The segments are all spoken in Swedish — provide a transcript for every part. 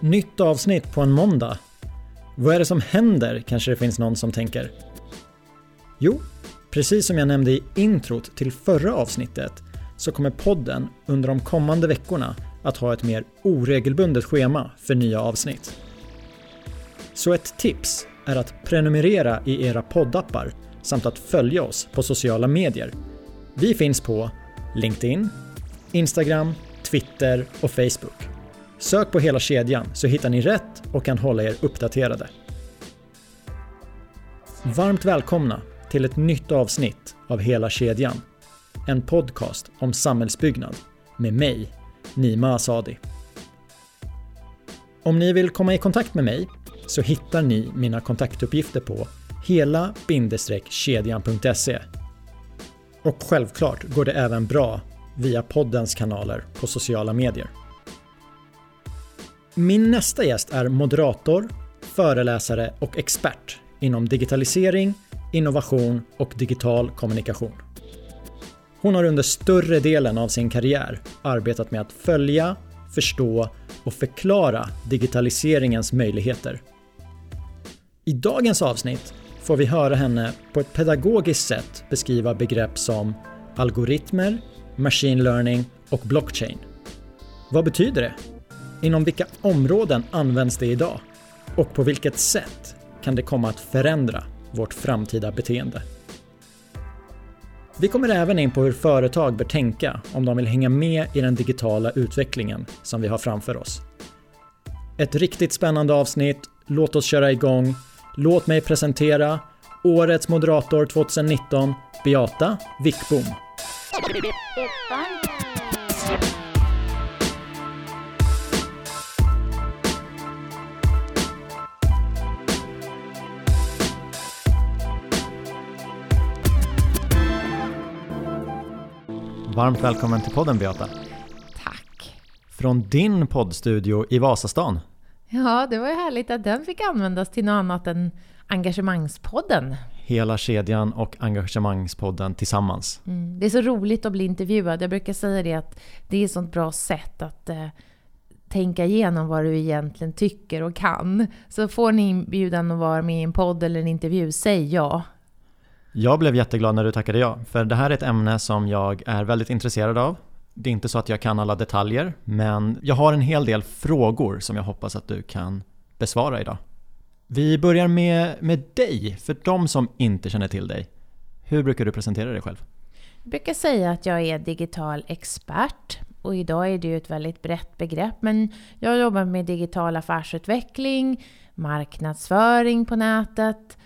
Nytt avsnitt på en måndag. Vad är det som händer, kanske det finns någon som tänker. Jo, precis som jag nämnde i introt till förra avsnittet så kommer podden under de kommande veckorna att ha ett mer oregelbundet schema för nya avsnitt. Så ett tips är att prenumerera i era poddappar samt att följa oss på sociala medier. Vi finns på LinkedIn, Instagram, Twitter och Facebook. Sök på hela kedjan så hittar ni rätt och kan hålla er uppdaterade. Varmt välkomna till ett nytt avsnitt av Hela kedjan. En podcast om samhällsbyggnad med mig, Nima Asadi. Om ni vill komma i kontakt med mig så hittar ni mina kontaktuppgifter på hela-kedjan.se. Och självklart går det även bra via poddens kanaler på sociala medier. Min nästa gäst är moderator, föreläsare och expert inom digitalisering, innovation och digital kommunikation. Hon har under större delen av sin karriär arbetat med att följa, förstå och förklara digitaliseringens möjligheter. I dagens avsnitt får vi höra henne på ett pedagogiskt sätt beskriva begrepp som algoritmer, machine learning och blockchain. Vad betyder det? Inom vilka områden används det idag? Och på vilket sätt kan det komma att förändra vårt framtida beteende? Vi kommer även in på hur företag bör tänka om de vill hänga med i den digitala utvecklingen som vi har framför oss. Ett riktigt spännande avsnitt, låt oss köra igång. Låt mig presentera årets moderator 2019, Beata Wickbom. Varmt välkommen till podden Beata. Tack. Från din poddstudio i Vasastan. Ja, det var ju härligt att den fick användas till något annat än Engagemangspodden. Hela kedjan och Engagemangspodden tillsammans. Mm. Det är så roligt att bli intervjuad. Jag brukar säga det att det är ett sånt bra sätt att eh, tänka igenom vad du egentligen tycker och kan. Så får ni inbjudan att vara med i en podd eller en intervju, säg ja. Jag blev jätteglad när du tackade ja, för det här är ett ämne som jag är väldigt intresserad av. Det är inte så att jag kan alla detaljer, men jag har en hel del frågor som jag hoppas att du kan besvara idag. Vi börjar med, med dig, för de som inte känner till dig. Hur brukar du presentera dig själv? Jag brukar säga att jag är digital expert. Och idag är det ju ett väldigt brett begrepp, men jag jobbar med digital affärsutveckling, marknadsföring på nätet,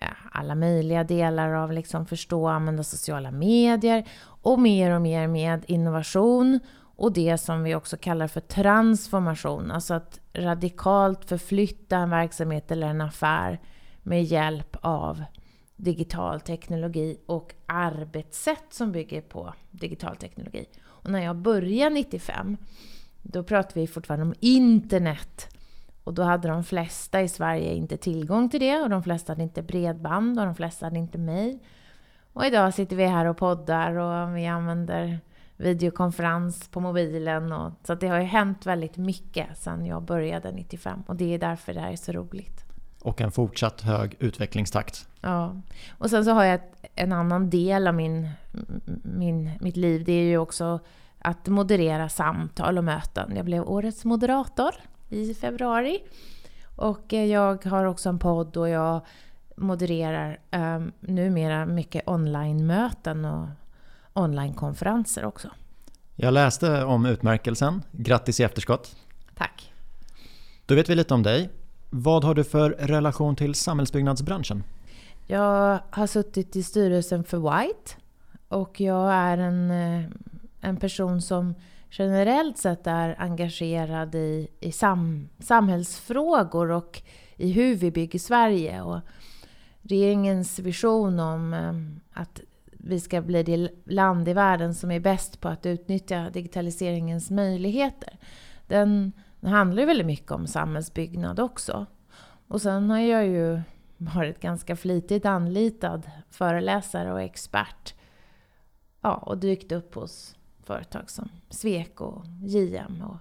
ja, alla möjliga delar av liksom förstå och använda sociala medier och mer och mer med innovation och det som vi också kallar för transformation, alltså att radikalt förflytta en verksamhet eller en affär med hjälp av digital teknologi och arbetssätt som bygger på digital teknologi. Och när jag började 95, då pratade vi fortfarande om internet och då hade de flesta i Sverige inte tillgång till det och de flesta hade inte bredband och de flesta hade inte mejl. Och idag sitter vi här och poddar och vi använder videokonferens på mobilen. Och, så det har ju hänt väldigt mycket sedan jag började 95 och det är därför det här är så roligt. Och en fortsatt hög utvecklingstakt. Ja. Och sen så har jag en annan del av min, min, mitt liv. Det är ju också att moderera samtal och möten. Jag blev årets moderator i februari. Och eh, jag har också en podd och jag modererar um, numera mycket online-möten och online-konferenser också. Jag läste om utmärkelsen. Grattis i efterskott. Tack. Då vet vi lite om dig. Vad har du för relation till samhällsbyggnadsbranschen? Jag har suttit i styrelsen för White och jag är en, eh, en person som generellt sett är engagerad i, i sam, samhällsfrågor och i hur vi bygger Sverige. Och regeringens vision om ehm, att vi ska bli det land i världen som är bäst på att utnyttja digitaliseringens möjligheter. Den, den handlar ju väldigt mycket om samhällsbyggnad också. Och sen har jag ju varit ganska flitigt anlitad föreläsare och expert. Ja, och dykt upp hos företag som Sweco, JM och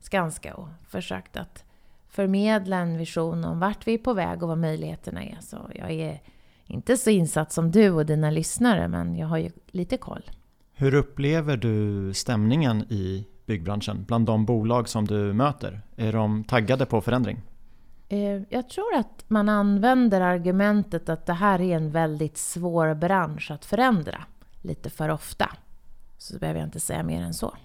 Skanska och försökt att förmedla en vision om vart vi är på väg och vad möjligheterna är. Så jag är inte så insatt som du och dina lyssnare, men jag har ju lite koll. Hur upplever du stämningen i byggbranschen bland de bolag som du möter? Är de taggade på förändring? Eh, jag tror att man använder argumentet att det här är en väldigt svår bransch att förändra lite för ofta. Så behöver jag inte säga mer än så.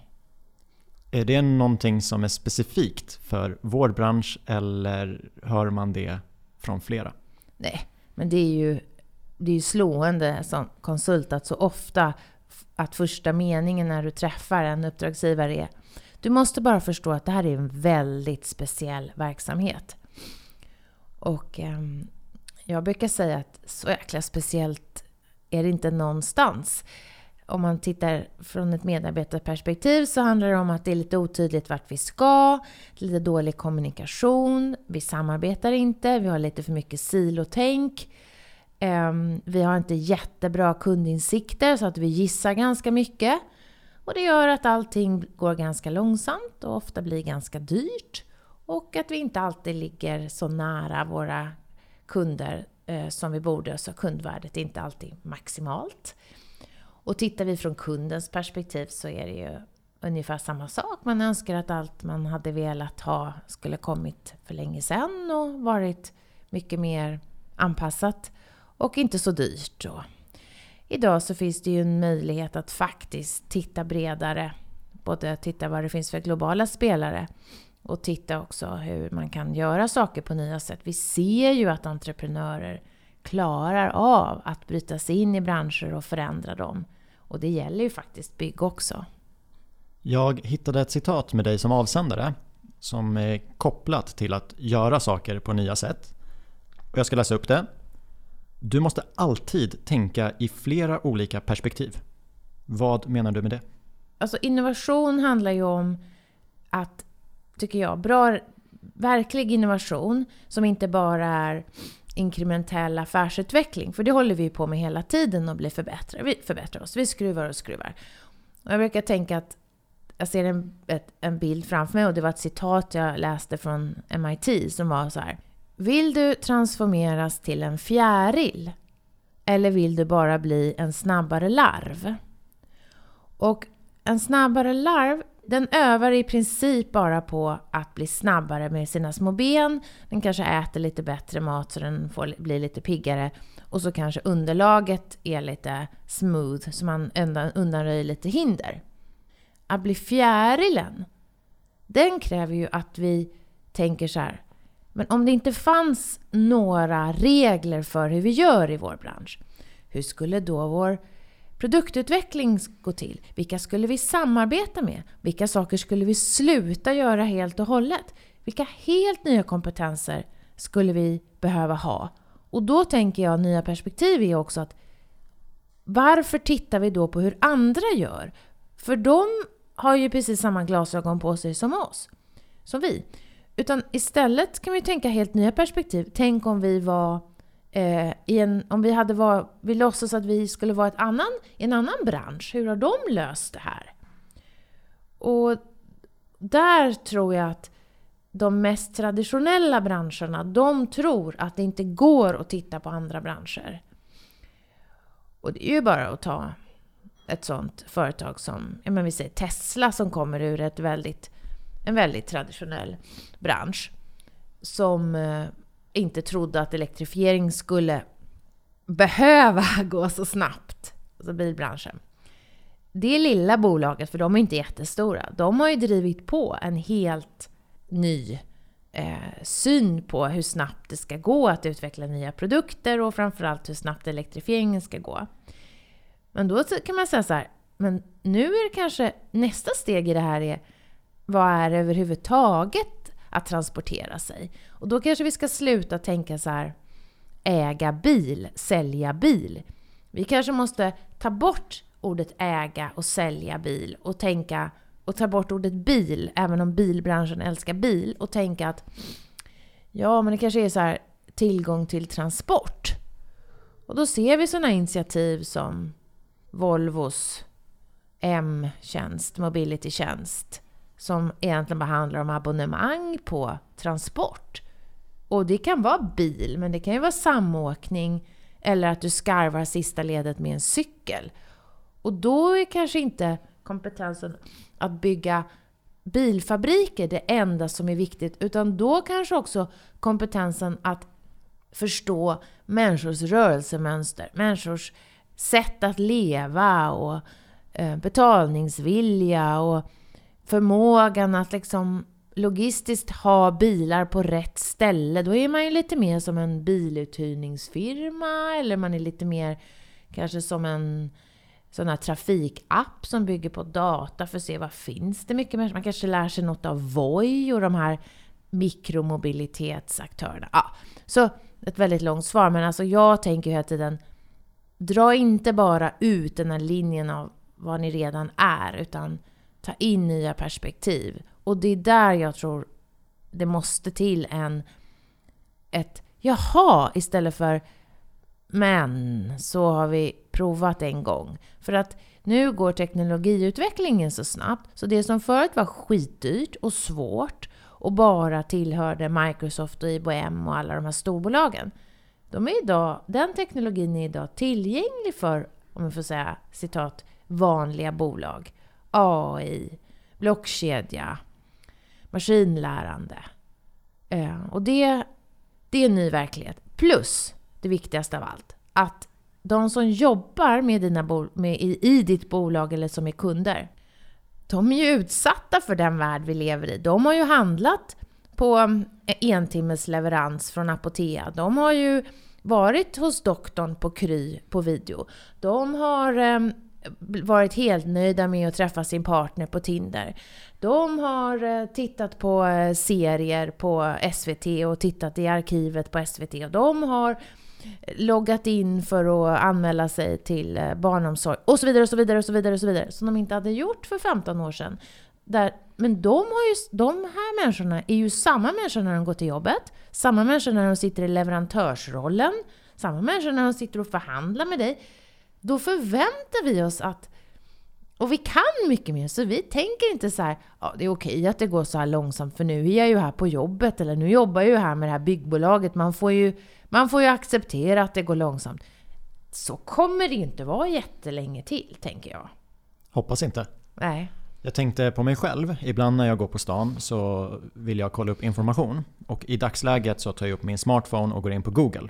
Är det någonting som är specifikt för vår bransch eller hör man det från flera? Nej, men det är ju, det är ju slående som konsult att så ofta att första meningen när du träffar en uppdragsgivare är du måste bara förstå att det här är en väldigt speciell verksamhet. Och eh, jag brukar säga att så jäkla speciellt är det inte någonstans. Om man tittar från ett medarbetarperspektiv så handlar det om att det är lite otydligt vart vi ska, lite dålig kommunikation, vi samarbetar inte, vi har lite för mycket silotänk. Ehm, vi har inte jättebra kundinsikter så att vi gissar ganska mycket. Och det gör att allting går ganska långsamt och ofta blir ganska dyrt. Och att vi inte alltid ligger så nära våra kunder eh, som vi borde, så kundvärdet är inte alltid maximalt. Och tittar vi från kundens perspektiv så är det ju ungefär samma sak. Man önskar att allt man hade velat ha skulle kommit för länge sedan och varit mycket mer anpassat och inte så dyrt. Då. idag så finns det ju en möjlighet att faktiskt titta bredare. Både titta vad det finns för globala spelare och titta också hur man kan göra saker på nya sätt. Vi ser ju att entreprenörer klarar av att bryta sig in i branscher och förändra dem. Och det gäller ju faktiskt bygg också. Jag hittade ett citat med dig som avsändare som är kopplat till att göra saker på nya sätt. Och jag ska läsa upp det. Du måste alltid tänka i flera olika perspektiv. Vad menar du med det? Alltså innovation handlar ju om att, tycker jag, bra, verklig innovation som inte bara är inkrementell affärsutveckling. För det håller vi på med hela tiden och blir förbättrade. Vi förbättrar oss, vi skruvar och skruvar. Och jag brukar tänka att jag ser en, ett, en bild framför mig och det var ett citat jag läste från MIT som var så här. Vill du transformeras till en fjäril? Eller vill du bara bli en snabbare larv? Och en snabbare larv, den övar i princip bara på att bli snabbare med sina små ben. Den kanske äter lite bättre mat så den får bli lite piggare. Och så kanske underlaget är lite smooth så man undanröjer lite hinder. Att bli fjärilen, den kräver ju att vi tänker så här. Men om det inte fanns några regler för hur vi gör i vår bransch, hur skulle då vår produktutveckling gå till? Vilka skulle vi samarbeta med? Vilka saker skulle vi sluta göra helt och hållet? Vilka helt nya kompetenser skulle vi behöva ha? Och då tänker jag nya perspektiv är också att varför tittar vi då på hur andra gör? För de har ju precis samma glasögon på sig som oss, som vi. Utan istället kan vi tänka helt nya perspektiv. Tänk om vi var eh, i en, om vi hade var, vi låtsas att vi skulle vara ett annan, i en annan bransch. Hur har de löst det här? Och där tror jag att de mest traditionella branscherna, de tror att det inte går att titta på andra branscher. Och det är ju bara att ta ett sånt företag som, ja men vi säger Tesla som kommer ur ett väldigt en väldigt traditionell bransch som eh, inte trodde att elektrifiering skulle behöva gå så snabbt. Alltså bilbranschen. Det lilla bolaget, för de är inte jättestora, de har ju drivit på en helt ny eh, syn på hur snabbt det ska gå att utveckla nya produkter och framförallt hur snabbt elektrifieringen ska gå. Men då kan man säga så här, men nu är det kanske nästa steg i det här är vad är överhuvudtaget att transportera sig? Och då kanske vi ska sluta tänka så här, äga bil, sälja bil. Vi kanske måste ta bort ordet äga och sälja bil och tänka och ta bort ordet bil, även om bilbranschen älskar bil, och tänka att ja, men det kanske är så här tillgång till transport. Och då ser vi sådana initiativ som Volvos M-tjänst, Mobility-tjänst, som egentligen bara handlar om abonnemang på transport. Och det kan vara bil, men det kan ju vara samåkning eller att du skarvar sista ledet med en cykel. Och då är kanske inte kompetensen att bygga bilfabriker det enda som är viktigt, utan då kanske också kompetensen att förstå människors rörelsemönster, människors sätt att leva och eh, betalningsvilja och förmågan att liksom logistiskt ha bilar på rätt ställe. Då är man ju lite mer som en biluthyrningsfirma eller man är lite mer kanske som en sån här trafikapp som bygger på data för att se vad finns det mycket mer. Man kanske lär sig något av Voi och de här mikromobilitetsaktörerna. Ja, så ett väldigt långt svar, men alltså jag tänker hela tiden dra inte bara ut den här linjen av vad ni redan är, utan ta in nya perspektiv. Och det är där jag tror det måste till en ett jaha istället för men så har vi provat en gång. För att nu går teknologiutvecklingen så snabbt så det som förut var skitdyrt och svårt och bara tillhörde Microsoft och IBM och alla de här storbolagen. De är idag, den teknologin är idag tillgänglig för, om jag får säga citat, vanliga bolag. AI, blockkedja, maskinlärande. Eh, och det, det är en ny verklighet. Plus, det viktigaste av allt, att de som jobbar med dina med, i, i ditt bolag eller som är kunder, de är ju utsatta för den värld vi lever i. De har ju handlat på eh, en timmes leverans från Apotea. De har ju varit hos doktorn på Kry på video. De har eh, varit helt nöjda med att träffa sin partner på Tinder. De har eh, tittat på eh, serier på SVT och tittat i arkivet på SVT. Och de har loggat in för att anmäla sig till eh, barnomsorg och så vidare och så vidare och så vidare och så vidare som de inte hade gjort för 15 år sedan. Där, men de, har ju, de här människorna är ju samma människor när de går till jobbet, samma människor när de sitter i leverantörsrollen, samma människor när de sitter och förhandlar med dig. Då förväntar vi oss att och vi kan mycket mer, så vi tänker inte så här, ja det är okej att det går så här långsamt för nu är jag ju här på jobbet eller nu jobbar jag ju här med det här byggbolaget. Man får ju, man får ju acceptera att det går långsamt. Så kommer det inte vara jättelänge till, tänker jag. Hoppas inte. Nej. Jag tänkte på mig själv. Ibland när jag går på stan så vill jag kolla upp information. Och i dagsläget så tar jag upp min smartphone och går in på Google.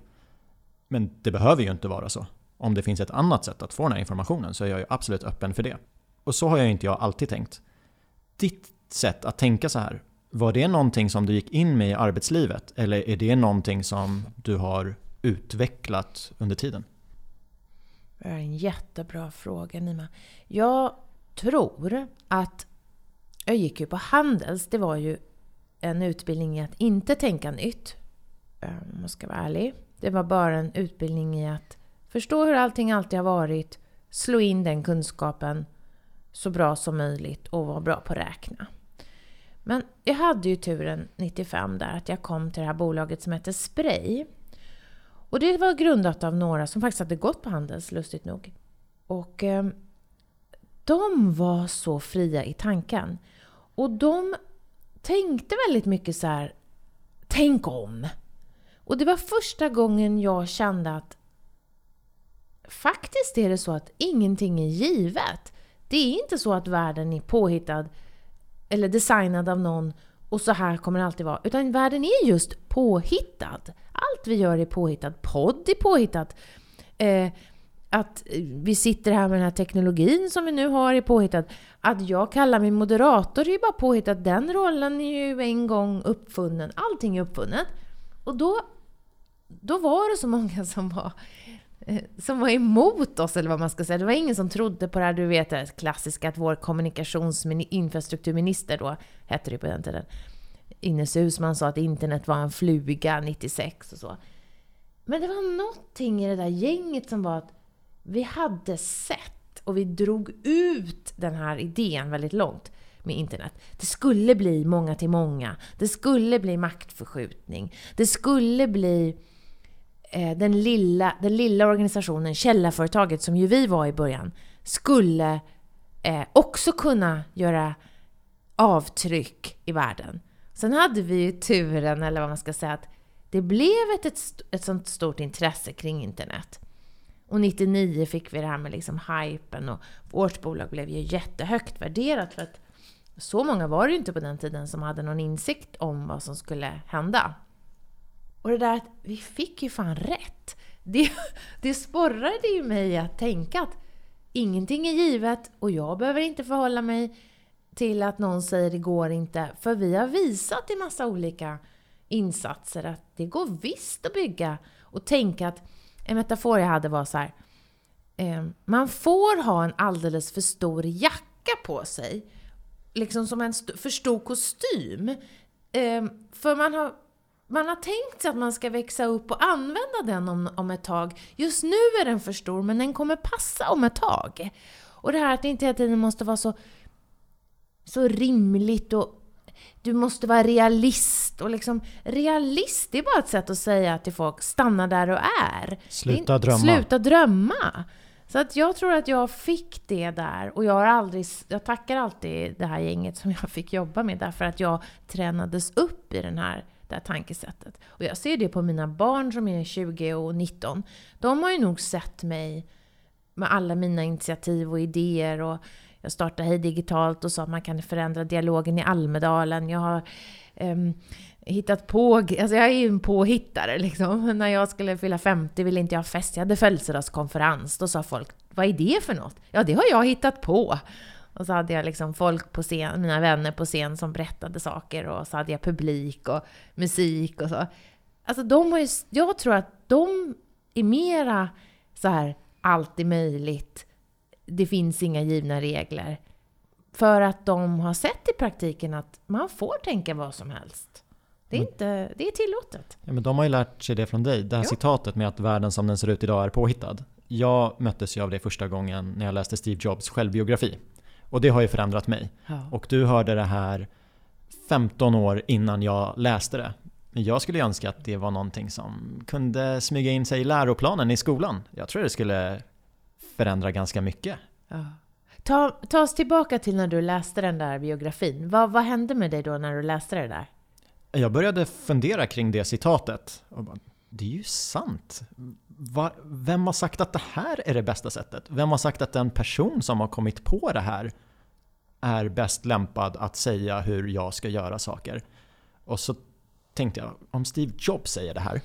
Men det behöver ju inte vara så. Om det finns ett annat sätt att få den här informationen så är jag ju absolut öppen för det. Och så har jag inte jag alltid tänkt. Ditt sätt att tänka så här, var det någonting som du gick in med i arbetslivet? Eller är det någonting som du har utvecklat under tiden? Det är en jättebra fråga Nima. Jag tror att jag gick ju på Handels. Det var ju en utbildning i att inte tänka nytt. Ehm, om jag ska vara ärlig. Det var bara en utbildning i att förstå hur allting alltid har varit, slå in den kunskapen så bra som möjligt och vara bra på att räkna. Men jag hade ju turen 95 där att jag kom till det här bolaget som heter Spray. Och det var grundat av några som faktiskt hade gått på Handels, lustigt nog. Och eh, de var så fria i tanken. Och de tänkte väldigt mycket så här, tänk om. Och det var första gången jag kände att faktiskt är det så att ingenting är givet. Det är inte så att världen är påhittad eller designad av någon och så här kommer det alltid vara. Utan världen är just påhittad. Allt vi gör är påhittat. Podd är påhittat. Eh, att vi sitter här med den här teknologin som vi nu har är påhittad. Att jag kallar mig moderator är ju bara påhittat. Den rollen är ju en gång uppfunnen. Allting är uppfunnet. Och då, då var det så många som var Eh, som var emot oss, eller vad man ska säga. Det var ingen som trodde på det här, du vet det klassiska att vår kommunikationsinfrastrukturminister då, hette det på den tiden, Ines Husman sa att internet var en fluga 96 och så. Men det var någonting i det där gänget som var att vi hade sett och vi drog ut den här idén väldigt långt med internet. Det skulle bli många till många. Det skulle bli maktförskjutning. Det skulle bli eh, Eh, den, lilla, den lilla organisationen, källarföretaget som ju vi var i början, skulle eh, också kunna göra avtryck i världen. Sen hade vi ju turen, eller vad man ska säga, att det blev ett, ett, ett sånt stort intresse kring internet. Och 99 fick vi det här med liksom hypen och vårt bolag blev ju jättehögt värderat för att så många var det ju inte på den tiden som hade någon insikt om vad som skulle hända. Och det där att vi fick ju fan rätt. Det, det sporrade ju mig att tänka att ingenting är givet och jag behöver inte förhålla mig till att någon säger det går inte. För vi har visat i massa olika insatser att det går visst att bygga och tänka att en metafor jag hade var så här. Eh, man får ha en alldeles för stor jacka på sig. Liksom som en för stor kostym. Eh, för man har, man har tänkt sig att man ska växa upp och använda den om, om ett tag. Just nu är den för stor, men den kommer passa om ett tag. Och det här att det inte hela tiden måste vara så, så rimligt och du måste vara realist. Och liksom, realist, det är bara ett sätt att säga till folk, stanna där du är. Sluta drömma. Sluta drömma. Så att jag tror att jag fick det där och jag har aldrig, jag tackar alltid det här gänget som jag fick jobba med därför att jag tränades upp i den här, det här tankesättet. Och jag ser det på mina barn som är 20 och 19. De har ju nog sett mig med alla mina initiativ och idéer och jag startade Hej Digitalt och sa att man kan förändra dialogen i Almedalen. Jag har um, hittat på, alltså jag är ju en påhittare liksom. När jag skulle fylla 50 ville inte jag ha fest, jag hade födelsedagskonferens. Då sa folk, vad är det för något? Ja, det har jag hittat på. Och så hade jag liksom folk på scen, mina vänner på scen som berättade saker och så hade jag publik och musik och så. Alltså de har ju, jag tror att de är mera så här, allt är möjligt, det finns inga givna regler. För att de har sett i praktiken att man får tänka vad som helst. Det är, mm. inte, det är tillåtet. Ja, men de har ju lärt sig det från dig. Det här jo. citatet med att världen som den ser ut idag är påhittad. Jag möttes ju av det första gången när jag läste Steve Jobs självbiografi. Och det har ju förändrat mig. Ja. Och du hörde det här 15 år innan jag läste det. Jag skulle önska att det var någonting som kunde smyga in sig i läroplanen i skolan. Jag tror det skulle förändra ganska mycket. Ja. Ta, ta oss tillbaka till när du läste den där biografin. Vad, vad hände med dig då när du läste det där? Jag började fundera kring det citatet. Och bara, det är ju sant. Va, vem har sagt att det här är det bästa sättet? Vem har sagt att den person som har kommit på det här är bäst lämpad att säga hur jag ska göra saker? Och så tänkte jag, om Steve Jobs säger det här,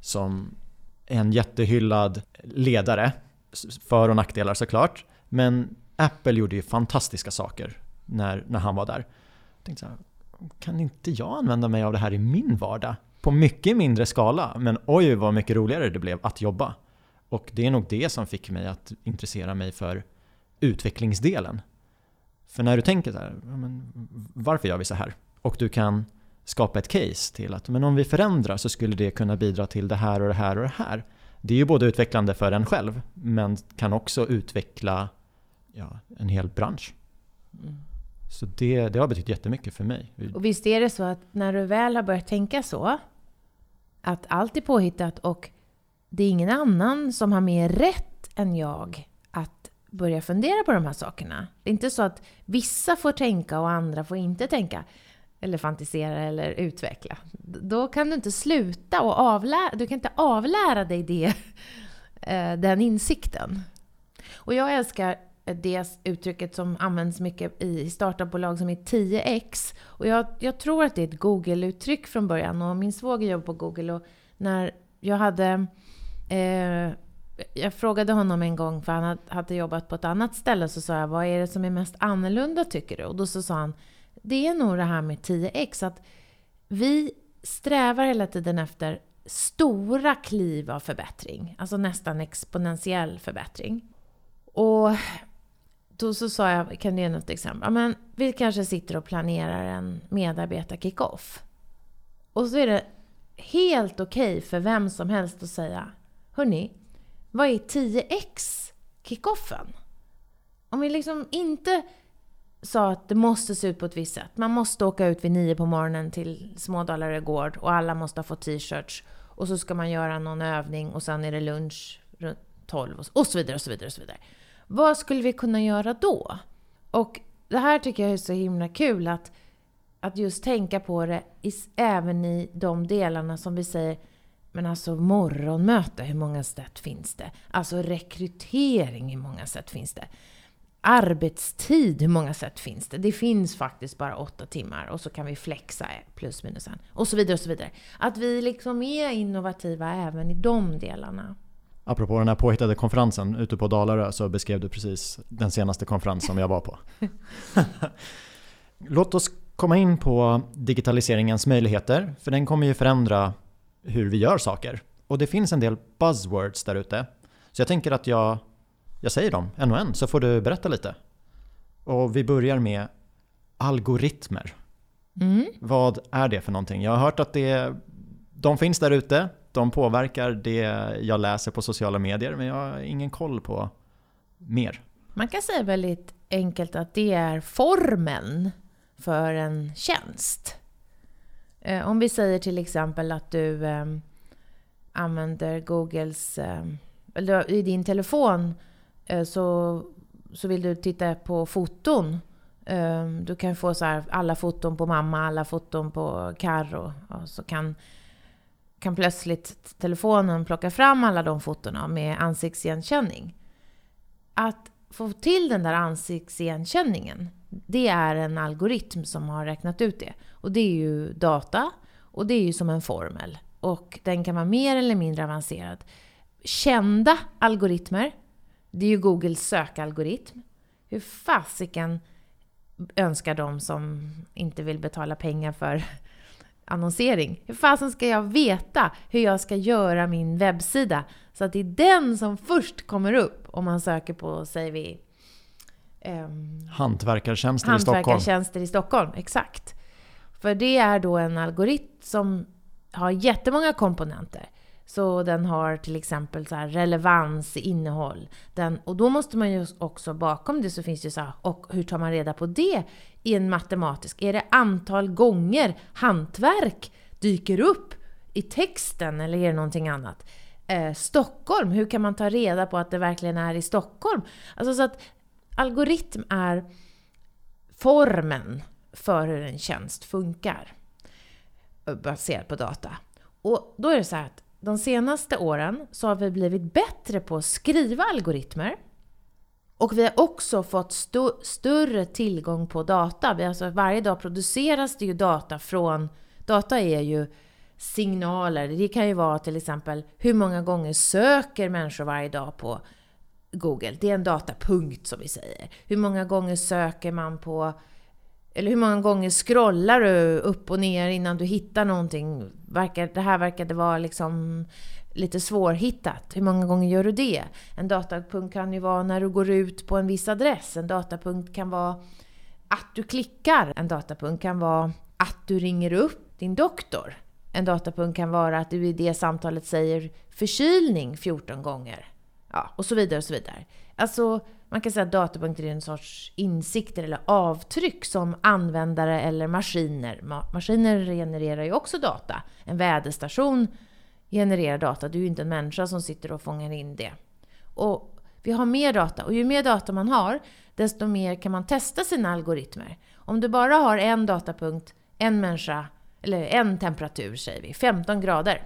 som en jättehyllad ledare för och nackdelar såklart. Men Apple gjorde ju fantastiska saker när, när han var där. Jag tänkte så här, kan inte jag använda mig av det här i min vardag? På mycket mindre skala, men oj vad mycket roligare det blev att jobba. Och det är nog det som fick mig att intressera mig för utvecklingsdelen. För när du tänker så här, varför gör vi så här? Och du kan skapa ett case till att men om vi förändrar så skulle det kunna bidra till det här och det här och det här det är ju både utvecklande för en själv men kan också utveckla ja, en hel bransch. Mm. Så det, det har betytt jättemycket för mig. Och visst är det så att när du väl har börjat tänka så, att allt är påhittat och det är ingen annan som har mer rätt än jag att börja fundera på de här sakerna. Det är inte så att vissa får tänka och andra får inte tänka eller fantisera eller utveckla. Då kan du inte sluta och avlära, du kan inte avlära dig det, eh, den insikten. Och jag älskar Eh, det uttrycket som används mycket i startupbolag som är 10x. Och jag, jag tror att det är ett Google-uttryck från början. Och min svåger jobbar på Google och när jag hade... Eh, jag frågade honom en gång, för han hade jobbat på ett annat ställe, så sa jag vad är det som är mest annorlunda tycker du? Och då så sa han det är nog det här med 10x, att vi strävar hela tiden efter stora kliv av förbättring, alltså nästan exponentiell förbättring. Och då så sa jag, kan du ge något exempel? Men vi kanske sitter och planerar en medarbetar-kick-off. Och så är det helt okej okay för vem som helst att säga, hörni, vad är 10x kickoffen? Om vi liksom inte sa att det måste se ut på ett visst sätt. Man måste åka ut vid nio på morgonen till Smådalarö gård och alla måste ha fått t-shirts. Och så ska man göra någon övning och sen är det lunch runt 12 och så vidare och så vidare och så vidare. Vad skulle vi kunna göra då? Och det här tycker jag är så himla kul att, att just tänka på det i, även i de delarna som vi säger men alltså morgonmöte, hur många sätt finns det? Alltså rekrytering, hur många sätt finns det? Arbetstid, hur många sätt finns det? Det finns faktiskt bara åtta timmar och så kan vi flexa plus minus en. Och så vidare och så vidare. Att vi liksom är innovativa även i de delarna. Apropå den här påhittade konferensen ute på Dalarö så beskrev du precis den senaste konferens som jag var på. Låt oss komma in på digitaliseringens möjligheter, för den kommer ju förändra hur vi gör saker. Och det finns en del buzzwords där ute. Så jag tänker att jag, jag säger dem en och en så får du berätta lite. Och vi börjar med algoritmer. Mm. Vad är det för någonting? Jag har hört att det, de finns där ute. De påverkar det jag läser på sociala medier men jag har ingen koll på mer. Man kan säga väldigt enkelt att det är formeln för en tjänst. Eh, om vi säger till exempel att du eh, använder Googles... Eh, eller i din telefon eh, så, så vill du titta på foton. Ehm, du kan få så här, alla foton på mamma, alla foton på Carro. Och så kan, kan plötsligt telefonen plocka fram alla de fotona med ansiktsigenkänning. Att få till den där ansiktsigenkänningen det är en algoritm som har räknat ut det. Och det är ju data och det är ju som en formel. Och den kan vara mer eller mindre avancerad. Kända algoritmer, det är ju Googles sökalgoritm. Hur fasiken önskar de som inte vill betala pengar för annonsering. Hur fasen ska jag veta hur jag ska göra min webbsida så att det är den som först kommer upp om man söker på, säger vi, Um, hantverkartjänster, hantverkartjänster i Stockholm. Exakt. För det är då en algoritm som har jättemånga komponenter. Så den har till exempel så relevans, innehåll. Den, och då måste man ju också, bakom det så finns det så här, och hur tar man reda på det i en matematisk? Är det antal gånger hantverk dyker upp i texten eller är det någonting annat? Eh, Stockholm, hur kan man ta reda på att det verkligen är i Stockholm? Alltså så att algoritm är formen för hur en tjänst funkar eh, baserat på data. Och då är det så här att de senaste åren så har vi blivit bättre på att skriva algoritmer. Och vi har också fått st större tillgång på data. Vi alltså, varje dag produceras det ju data från... Data är ju signaler. Det kan ju vara till exempel hur många gånger söker människor varje dag på Google. Det är en datapunkt som vi säger. Hur många gånger söker man på eller hur många gånger scrollar du upp och ner innan du hittar någonting? Verkar, det här verkade vara liksom lite svårhittat. Hur många gånger gör du det? En datapunkt kan ju vara när du går ut på en viss adress. En datapunkt kan vara att du klickar. En datapunkt kan vara att du ringer upp din doktor. En datapunkt kan vara att du i det samtalet säger förkylning 14 gånger. Ja, och så vidare och så vidare. Alltså, man kan säga att datapunkter är en sorts insikter eller avtryck som användare eller maskiner. maskiner genererar ju också data. En väderstation genererar data. du är ju inte en människa som sitter och fångar in det. Och vi har mer data och ju mer data man har, desto mer kan man testa sina algoritmer. Om du bara har en datapunkt, en människa, eller en temperatur säger vi, 15 grader.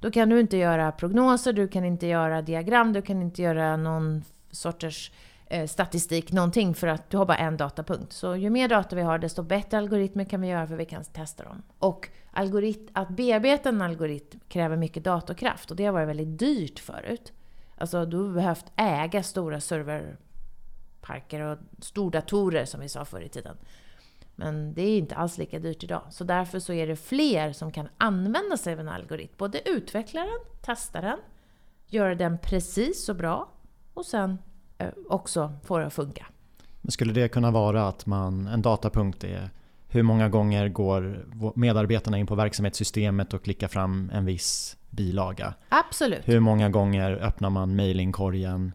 Då kan du inte göra prognoser, du kan inte göra diagram, du kan inte göra någon sorters eh, statistik, någonting för att du har bara en datapunkt. Så ju mer data vi har, desto bättre algoritmer kan vi göra för vi kan testa dem. Och algorit att bearbeta en algoritm kräver mycket datorkraft och det har varit väldigt dyrt förut. Alltså du har behövt äga stora serverparker och stordatorer som vi sa förr i tiden. Men det är inte alls lika dyrt idag. Så därför så är det fler som kan använda sig av en algoritm. Både utveckla den, testa den, göra den precis så bra och sen också få det att funka. Men skulle det kunna vara att man, en datapunkt är hur många gånger går medarbetarna in på verksamhetssystemet och klickar fram en viss bilaga? Absolut. Hur många gånger öppnar man mailingkorgen?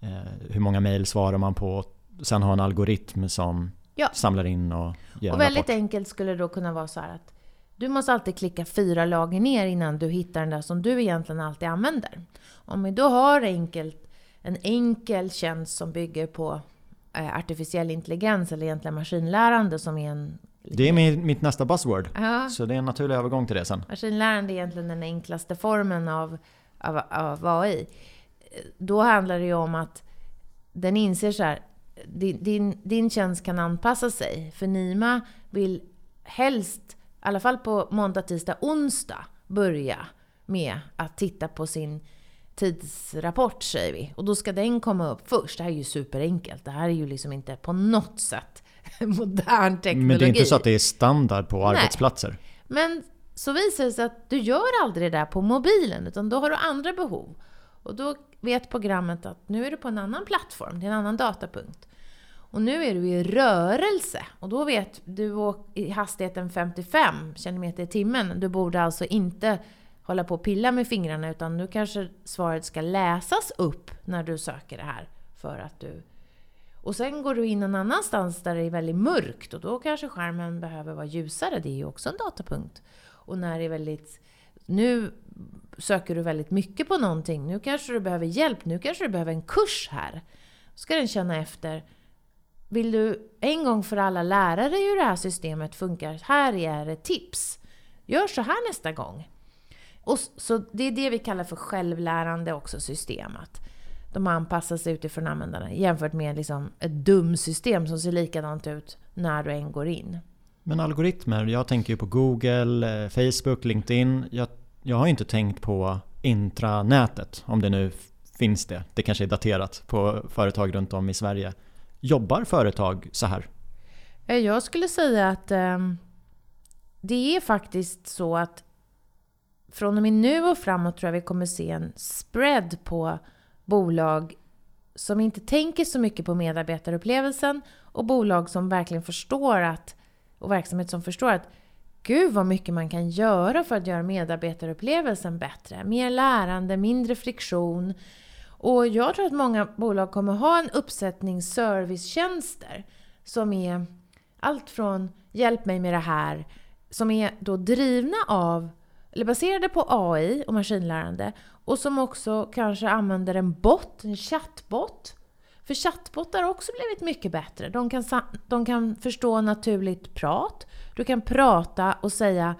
Eh, hur många mail svarar man på? Sen ha en algoritm som ja. samlar in och ger Och väldigt rapport. enkelt skulle det då kunna vara så här att du måste alltid klicka fyra lager ner innan du hittar den där som du egentligen alltid använder. Om vi då har enkelt, en enkel tjänst som bygger på eh, artificiell intelligens eller egentligen maskinlärande som är en... Det är mitt nästa buzzword. Ja, Så det är en naturlig övergång till det sen. maskinlärande är egentligen den enklaste formen av, av, av AI. Då handlar det ju om att den inser så här, din, din, din tjänst kan anpassa sig. För Nima vill helst, i alla fall på måndag, tisdag, onsdag, börja med att titta på sin tidsrapport säger vi. Och då ska den komma upp först. Det här är ju superenkelt. Det här är ju liksom inte på något sätt modern teknologi. Men det är inte så att det är standard på Nej. arbetsplatser. Men så visar det sig att du gör aldrig det där på mobilen, utan då har du andra behov. Och då vet programmet att nu är du på en annan plattform, det är en annan datapunkt. Och nu är du i rörelse. Och då vet du i hastigheten 55 km i timmen. Du borde alltså inte hålla på och pilla med fingrarna, utan nu kanske svaret ska läsas upp när du söker det här. För att du... Och sen går du in någon annanstans där det är väldigt mörkt och då kanske skärmen behöver vara ljusare. Det är ju också en datapunkt. Och när det är väldigt... Nu söker du väldigt mycket på någonting. Nu kanske du behöver hjälp. Nu kanske du behöver en kurs här. Då ska den känna efter. Vill du en gång för alla lära dig hur det här systemet funkar? Här är ett tips. Gör så här nästa gång. Och så det är det vi kallar för självlärande också system. Att de anpassar sig utifrån användarna jämfört med liksom ett dumsystem som ser likadant ut när du än går in. Men algoritmer, jag tänker ju på Google, eh, Facebook, LinkedIn. Jag, jag har inte tänkt på intranätet, om det nu finns det. Det kanske är daterat på företag runt om i Sverige. Jobbar företag så här? Eh, Jag skulle säga att ehm, det är faktiskt så att från och med nu och framåt tror jag vi kommer se en spread på bolag som inte tänker så mycket på medarbetarupplevelsen och bolag som verkligen förstår att, och verksamhet som förstår att gud vad mycket man kan göra för att göra medarbetarupplevelsen bättre. Mer lärande, mindre friktion. Och jag tror att många bolag kommer ha en uppsättning servicetjänster som är allt från hjälp mig med det här, som är då drivna av, eller baserade på AI och maskinlärande och som också kanske använder en bot, en chattbot. För chattbottar har också blivit mycket bättre. De kan, de kan förstå naturligt prat. Du kan prata och säga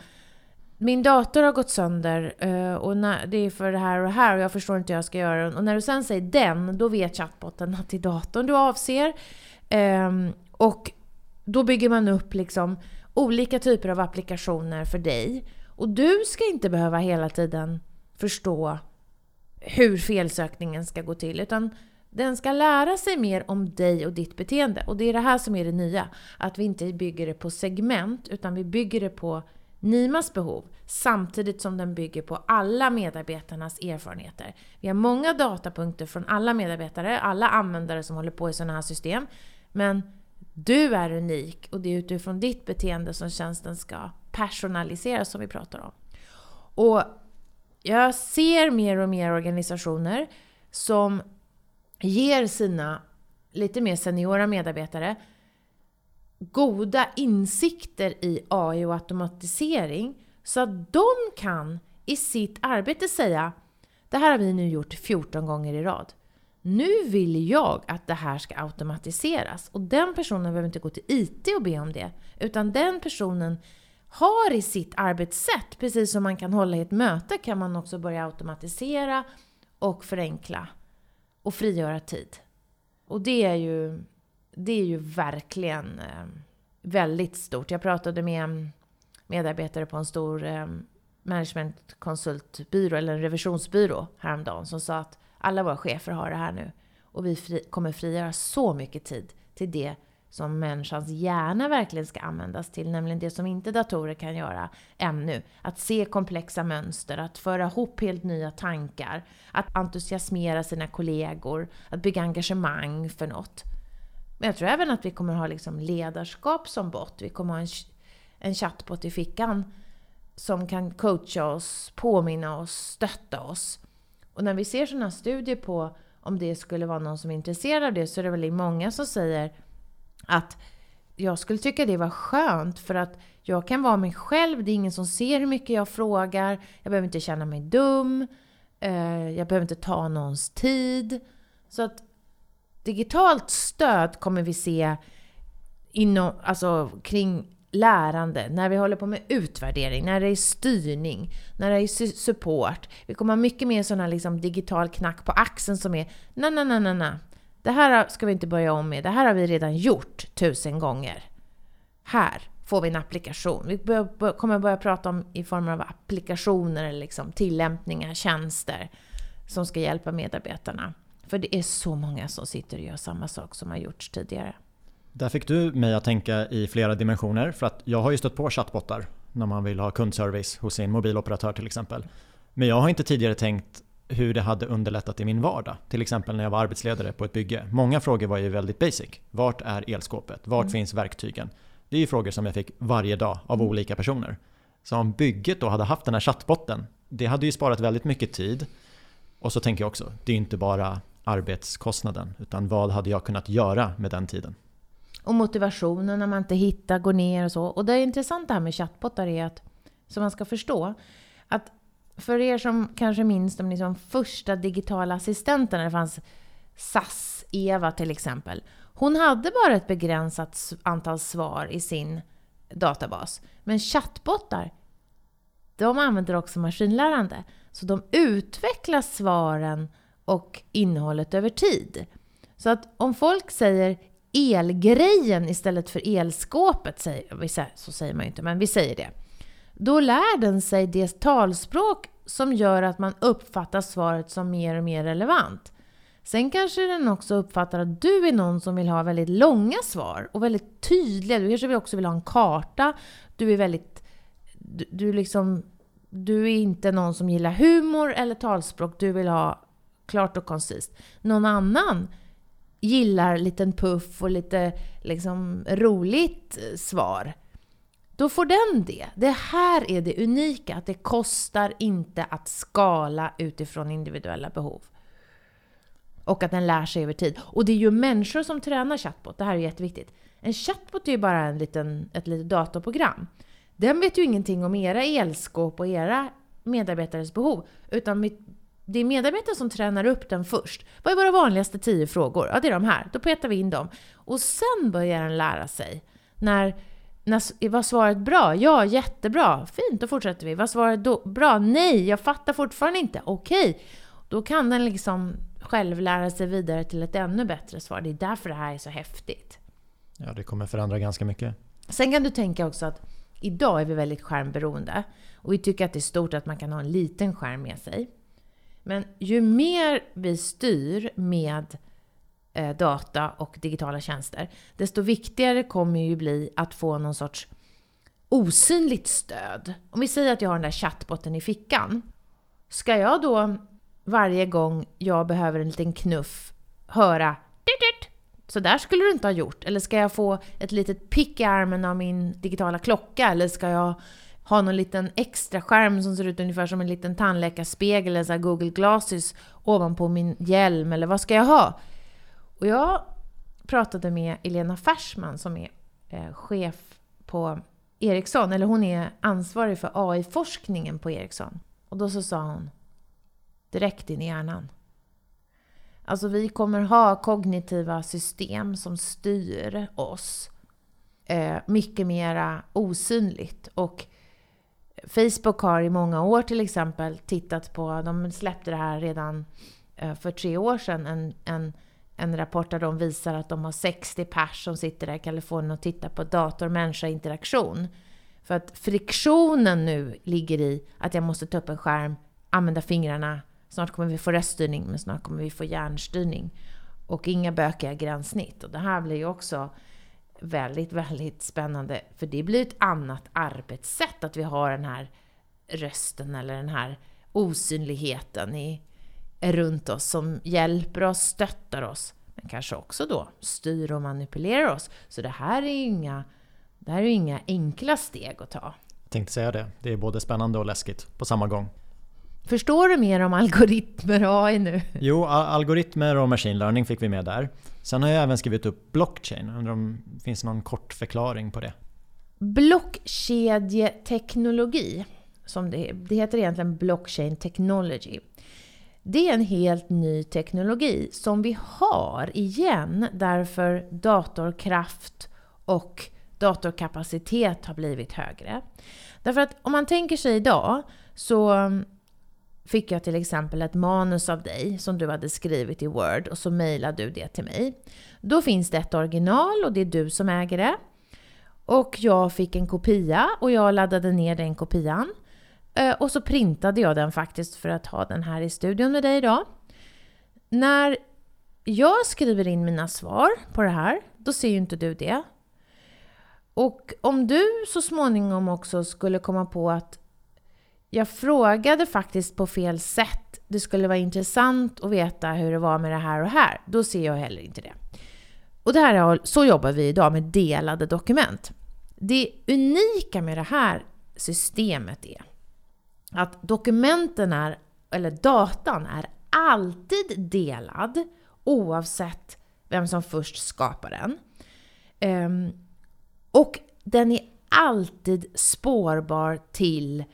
min dator har gått sönder eh, och det är för det här och det här och jag förstår inte hur jag ska göra. Och när du sen säger den, då vet chattbotten att det är datorn du avser. Ehm, och då bygger man upp liksom olika typer av applikationer för dig. Och du ska inte behöva hela tiden förstå hur felsökningen ska gå till. Utan den ska lära sig mer om dig och ditt beteende. Och det är det här som är det nya. Att vi inte bygger det på segment, utan vi bygger det på Nimas behov. Samtidigt som den bygger på alla medarbetarnas erfarenheter. Vi har många datapunkter från alla medarbetare, alla användare som håller på i sådana här system. Men du är unik och det är utifrån ditt beteende som tjänsten ska personaliseras som vi pratar om. Och jag ser mer och mer organisationer som ger sina lite mer seniora medarbetare goda insikter i AI och automatisering så att de kan i sitt arbete säga det här har vi nu gjort 14 gånger i rad. Nu vill jag att det här ska automatiseras. Och den personen behöver inte gå till IT och be om det. Utan den personen har i sitt arbetssätt, precis som man kan hålla i ett möte, kan man också börja automatisera och förenkla och frigöra tid. Och det är ju, det är ju verkligen eh, väldigt stort. Jag pratade med en medarbetare på en stor eh, managementkonsultbyrå, eller en revisionsbyrå häromdagen, som sa att alla våra chefer har det här nu. Och vi fri, kommer frigöra så mycket tid till det som människans hjärna verkligen ska användas till, nämligen det som inte datorer kan göra ännu. Att se komplexa mönster, att föra ihop helt nya tankar, att entusiasmera sina kollegor, att bygga engagemang för något. Men jag tror även att vi kommer ha liksom ledarskap som bot. Vi kommer ha en, en chattbot i fickan som kan coacha oss, påminna oss, stötta oss. Och när vi ser sådana studier på om det skulle vara någon som är intresserad av det så är det väldigt många som säger att jag skulle tycka det var skönt för att jag kan vara mig själv. Det är ingen som ser hur mycket jag frågar. Jag behöver inte känna mig dum. Eh, jag behöver inte ta någons tid. Så att digitalt stöd kommer vi se inom, alltså, kring lärande, när vi håller på med utvärdering, när det är styrning, när det är support. Vi kommer ha mycket mer sådana liksom digital knack på axeln som är na-na-na-na. na. Det här ska vi inte börja om med. Det här har vi redan gjort tusen gånger. Här får vi en applikation. Vi bör, kommer börja prata om i form av applikationer, liksom, tillämpningar, tjänster som ska hjälpa medarbetarna. För det är så många som sitter och gör samma sak som har gjorts tidigare. Där fick du mig att tänka i flera dimensioner för att jag har ju stött på chattbottar när man vill ha kundservice hos sin mobiloperatör till exempel. Men jag har inte tidigare tänkt hur det hade underlättat i min vardag. Till exempel när jag var arbetsledare på ett bygge. Många frågor var ju väldigt basic. Vart är elskåpet? Vart mm. finns verktygen? Det är ju frågor som jag fick varje dag av mm. olika personer. Så om bygget då hade haft den här chattbotten, det hade ju sparat väldigt mycket tid. Och så tänker jag också, det är inte bara arbetskostnaden, utan vad hade jag kunnat göra med den tiden? Och motivationen när man inte hittar, går ner och så. Och det intressanta här med chattbottar är att, som man ska förstå, att för er som kanske minns de liksom första digitala assistenterna, det fanns SAS-Eva till exempel. Hon hade bara ett begränsat antal svar i sin databas. Men chattbottar, de använder också maskinlärande. Så de utvecklar svaren och innehållet över tid. Så att om folk säger elgrejen istället för elskåpet, så säger man ju inte, men vi säger det. Då lär den sig det talspråk som gör att man uppfattar svaret som mer och mer relevant. Sen kanske den också uppfattar att du är någon som vill ha väldigt långa svar och väldigt tydliga. Du kanske också vill ha en karta. Du är väldigt... Du, du, liksom, du är inte någon som gillar humor eller talspråk. Du vill ha klart och koncist. Någon annan gillar liten puff och lite liksom roligt svar. Då får den det. Det här är det unika, att det kostar inte att skala utifrån individuella behov. Och att den lär sig över tid. Och det är ju människor som tränar chatbot, det här är jätteviktigt. En chatbot är ju bara en liten, ett litet datorprogram. Den vet ju ingenting om era elskåp och era medarbetares behov. Utan det är medarbetaren som tränar upp den först. Vad är våra vanligaste tio frågor? Ja, det är de här. Då petar vi in dem. Och sen börjar den lära sig. När, när, var svaret bra? Ja, jättebra. Fint, då fortsätter vi. Var svaret då, bra? Nej, jag fattar fortfarande inte. Okej. Då kan den liksom själv lära sig vidare till ett ännu bättre svar. Det är därför det här är så häftigt. Ja, det kommer förändra ganska mycket. Sen kan du tänka också att idag är vi väldigt skärmberoende. Och vi tycker att det är stort att man kan ha en liten skärm med sig. Men ju mer vi styr med Eh, data och digitala tjänster, desto viktigare kommer ju bli att få någon sorts osynligt stöd. Om vi säger att jag har den där chattbotten i fickan. Ska jag då varje gång jag behöver en liten knuff höra så där skulle du inte ha gjort. Eller ska jag få ett litet pick i armen av min digitala klocka? Eller ska jag ha någon liten extra skärm som ser ut ungefär som en liten tandläkarspegel eller så Google Glasses ovanpå min hjälm eller vad ska jag ha? Och jag pratade med Elena Fersman som är eh, chef på Ericsson, eller hon är ansvarig för AI-forskningen på Ericsson. Och då så sa hon direkt in i hjärnan. Alltså vi kommer ha kognitiva system som styr oss eh, mycket mera osynligt. Och Facebook har i många år till exempel tittat på, de släppte det här redan eh, för tre år sedan, en, en, en rapport där de visar att de har 60 pers som sitter där i Kalifornien och tittar på dator-människa-interaktion. För att friktionen nu ligger i att jag måste ta upp en skärm, använda fingrarna, snart kommer vi få röststyrning, men snart kommer vi få hjärnstyrning. Och inga bökiga gränssnitt. Och det här blir ju också väldigt, väldigt spännande. För det blir ett annat arbetssätt, att vi har den här rösten eller den här osynligheten i, runt oss som hjälper oss, stöttar oss, men kanske också då styr och manipulerar oss. Så det här är ju inga, det här är inga enkla steg att ta. Jag tänkte säga det. Det är både spännande och läskigt på samma gång. Förstår du mer om algoritmer och AI nu? Jo, algoritmer och machine learning fick vi med där. Sen har jag även skrivit upp blockchain. undrar om det finns någon kort förklaring på det? Blockkedjeteknologi, som det, det heter egentligen blockchain technology det är en helt ny teknologi som vi har igen därför datorkraft och datorkapacitet har blivit högre. Därför att om man tänker sig idag så mm, fick jag till exempel ett manus av dig som du hade skrivit i Word och så mejlade du det till mig. Då finns det ett original och det är du som äger det. Och jag fick en kopia och jag laddade ner den kopian. Eh, och så printade jag den faktiskt för att ha den här i studion med dig idag. När jag skriver in mina svar på det här, då ser ju inte du det. Och om du så småningom också skulle komma på att jag frågade faktiskt på fel sätt. Det skulle vara intressant att veta hur det var med det här och här. Då ser jag heller inte det. Och det här är, så jobbar vi idag med delade dokument. Det unika med det här systemet är att dokumenten är, eller datan är alltid delad oavsett vem som först skapar den. Um, och den är alltid spårbar till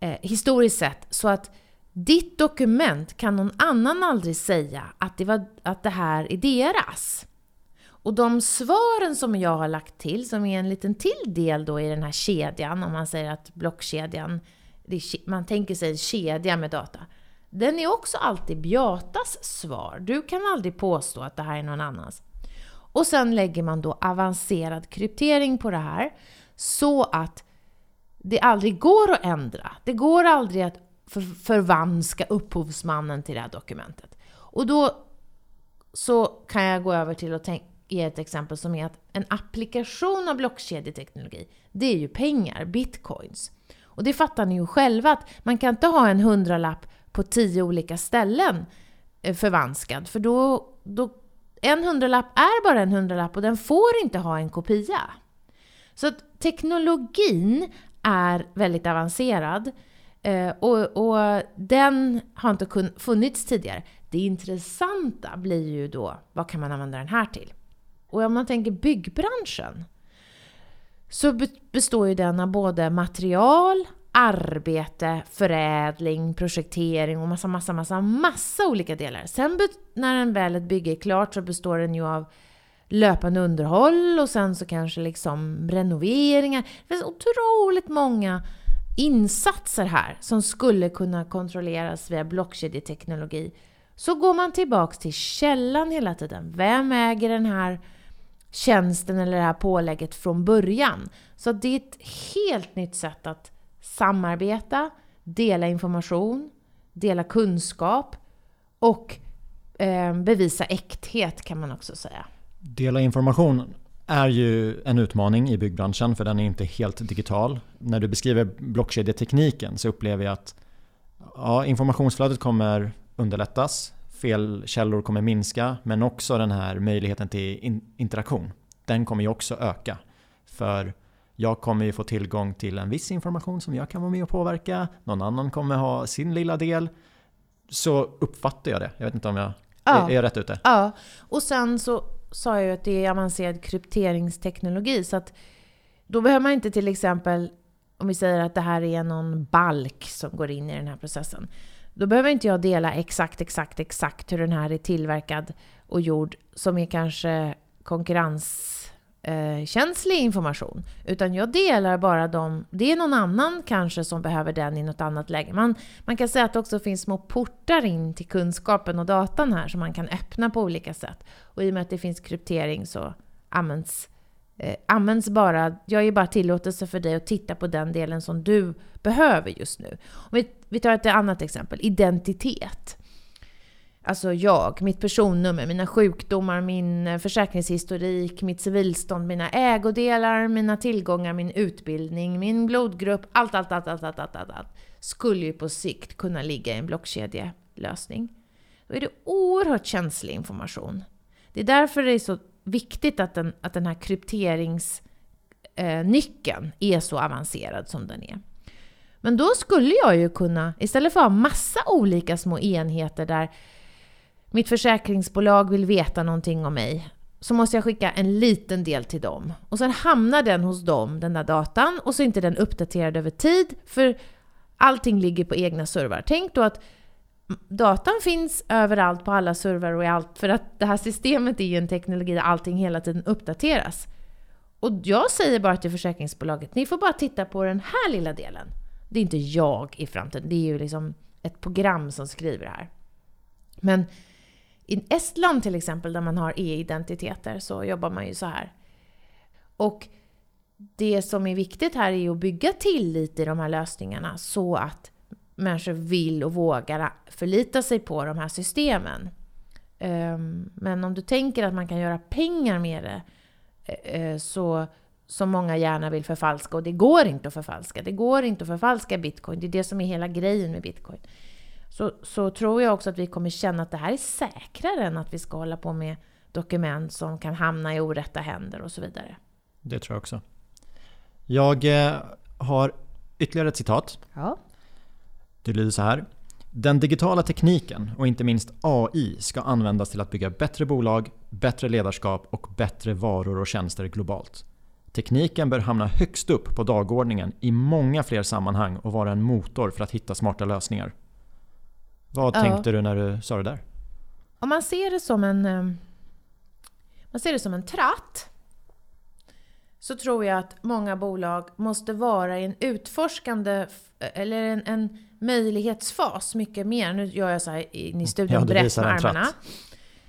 eh, historiskt sett så att ditt dokument kan någon annan aldrig säga att det, var, att det här är deras. Och de svaren som jag har lagt till, som är en liten till del då i den här kedjan, om man säger att blockkedjan, är, man tänker sig en kedja med data. Den är också alltid Beatas svar. Du kan aldrig påstå att det här är någon annans. Och sen lägger man då avancerad kryptering på det här så att det aldrig går att ändra. Det går aldrig att förvanska upphovsmannen till det här dokumentet. Och då så kan jag gå över till att ge ett exempel som är att en applikation av blockkedjeteknologi, det är ju pengar, bitcoins. Och det fattar ni ju själva att man kan inte ha en hundralapp på tio olika ställen eh, förvanskad, för då, då en hundralapp är bara en hundralapp och den får inte ha en kopia. Så att teknologin är väldigt avancerad eh, och, och, den har inte funnits tidigare. Det intressanta blir ju då, vad kan man använda den här till? Och om man tänker byggbranschen så består ju den av både material, arbete, förädling, projektering och massa, massa, massa, massa olika delar. Sen när en väl ett bygge är klart så består den ju av löpande underhåll och sen så kanske liksom renoveringar. Det finns otroligt många insatser här som skulle kunna kontrolleras via blockkedjeteknologi. Så går man tillbaks till källan hela tiden. Vem äger den här tjänsten eller det här pålägget från början? Så det är ett helt nytt sätt att samarbeta, dela information, dela kunskap och eh, bevisa äkthet kan man också säga. Dela information är ju en utmaning i byggbranschen för den är inte helt digital. När du beskriver blockkedjetekniken så upplever jag att ja, informationsflödet kommer underlättas, felkällor kommer minska men också den här möjligheten till in interaktion. Den kommer ju också öka. För jag kommer ju få tillgång till en viss information som jag kan vara med och påverka. Någon annan kommer ha sin lilla del. Så uppfattar jag det. Jag vet inte om jag ja. är, jag rätt ute? Ja, och sen så sa jag ju att det är avancerad krypteringsteknologi. Så att då behöver man inte till exempel, om vi säger att det här är någon balk som går in i den här processen. Då behöver inte jag dela exakt, exakt, exakt hur den här är tillverkad och gjord som är kanske konkurrenskänslig eh, information. Utan jag delar bara dem, det är någon annan kanske som behöver den i något annat läge. Man, man kan säga att det också finns små portar in till kunskapen och datan här som man kan öppna på olika sätt. Och i och med att det finns kryptering så används eh, används bara, jag ger bara tillåtelse för dig att titta på den delen som du behöver just nu. Om vi, vi tar ett annat exempel, identitet. Alltså jag, mitt personnummer, mina sjukdomar, min eh, försäkringshistorik, mitt civilstånd, mina ägodelar, mina tillgångar, min utbildning, min blodgrupp. Allt, allt, allt, allt, allt, allt, allt, allt skulle ju på sikt kunna ligga i en blockkedjelösning. Då är det oerhört känslig information. Det är därför det är så viktigt att den, att den här krypteringsnyckeln eh, är så avancerad som den är. Men då skulle jag ju kunna, istället för att ha massa olika små enheter där mitt försäkringsbolag vill veta någonting om mig, så måste jag skicka en liten del till dem. Och sen hamnar den hos dem, den där datan, och så är inte den uppdaterad över tid, för allting ligger på egna servrar. Tänk då att datan finns överallt på alla servrar och i allt, för att det här systemet är ju en teknologi där allting hela tiden uppdateras. Och jag säger bara till försäkringsbolaget, ni får bara titta på den här lilla delen. Det är inte jag i framtiden, det är ju liksom ett program som skriver det här. Men i Estland till exempel, där man har e-identiteter, så jobbar man ju så här. Och det som är viktigt här är att bygga tillit i de här lösningarna så att människor vill och vågar förlita sig på de här systemen. Ehm, men om du tänker att man kan göra pengar med det, eh, så som många gärna vill förfalska, och det går inte att förfalska. Det går inte att förfalska bitcoin, det är det som är hela grejen med bitcoin. Så, så tror jag också att vi kommer känna att det här är säkrare än att vi ska hålla på med dokument som kan hamna i orätta händer och så vidare. Det tror jag också. Jag eh, har ytterligare ett citat. Ja. Det lyder så här. Den digitala tekniken och inte minst AI ska användas till att bygga bättre bolag, bättre ledarskap och bättre varor och tjänster globalt. Tekniken bör hamna högst upp på dagordningen i många fler sammanhang och vara en motor för att hitta smarta lösningar. Vad ja. tänkte du när du sa det där? Om man ser det som en, eh, man ser det som en tratt så tror jag att många bolag måste vara i en utforskande eller en, en möjlighetsfas mycket mer. Nu gör jag så här in i studion ja, brett med armarna.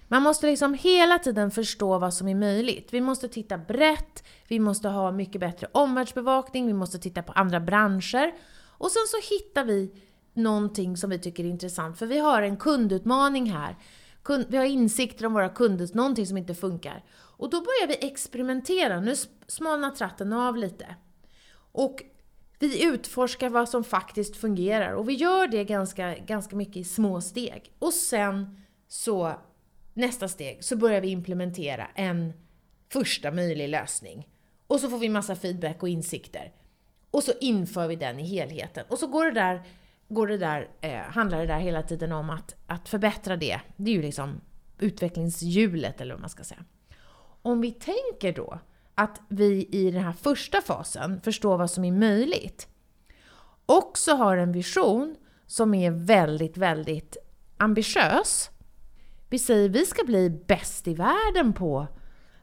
Man måste liksom hela tiden förstå vad som är möjligt. Vi måste titta brett, vi måste ha mycket bättre omvärldsbevakning, vi måste titta på andra branscher. Och sen så hittar vi någonting som vi tycker är intressant. För vi har en kundutmaning här. vi har insikter om våra kunder, någonting som inte funkar. Och då börjar vi experimentera. Nu smalnar tratten av lite. Och vi utforskar vad som faktiskt fungerar. Och vi gör det ganska, ganska mycket i små steg. Och sen så, nästa steg, så börjar vi implementera en första möjlig lösning. Och så får vi massa feedback och insikter. Och så inför vi den i helheten. Och så går det där, går det där, eh, handlar det där hela tiden om att, att förbättra det. Det är ju liksom utvecklingshjulet, eller vad man ska säga. Om vi tänker då att vi i den här första fasen förstår vad som är möjligt, också har en vision som är väldigt, väldigt ambitiös. Vi säger vi ska bli bäst i världen på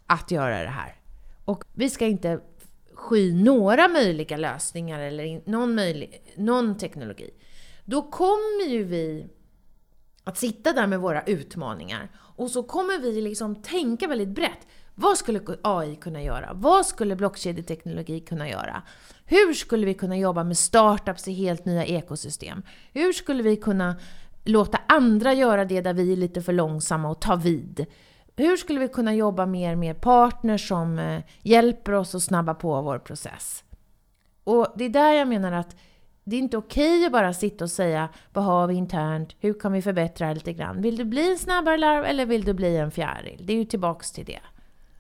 att göra det här. Och vi ska inte sky några möjliga lösningar eller någon, möjlig, någon teknologi. Då kommer ju vi att sitta där med våra utmaningar och så kommer vi liksom tänka väldigt brett. Vad skulle AI kunna göra? Vad skulle blockkedjeteknologi kunna göra? Hur skulle vi kunna jobba med startups i helt nya ekosystem? Hur skulle vi kunna låta andra göra det där vi är lite för långsamma och ta vid? Hur skulle vi kunna jobba mer med partners som eh, hjälper oss att snabba på vår process? Och det är där jag menar att det är inte okej att bara sitta och säga vad har vi internt, hur kan vi förbättra lite grann? Vill du bli en snabbare larv eller vill du bli en fjäril? Det är ju tillbaks till det.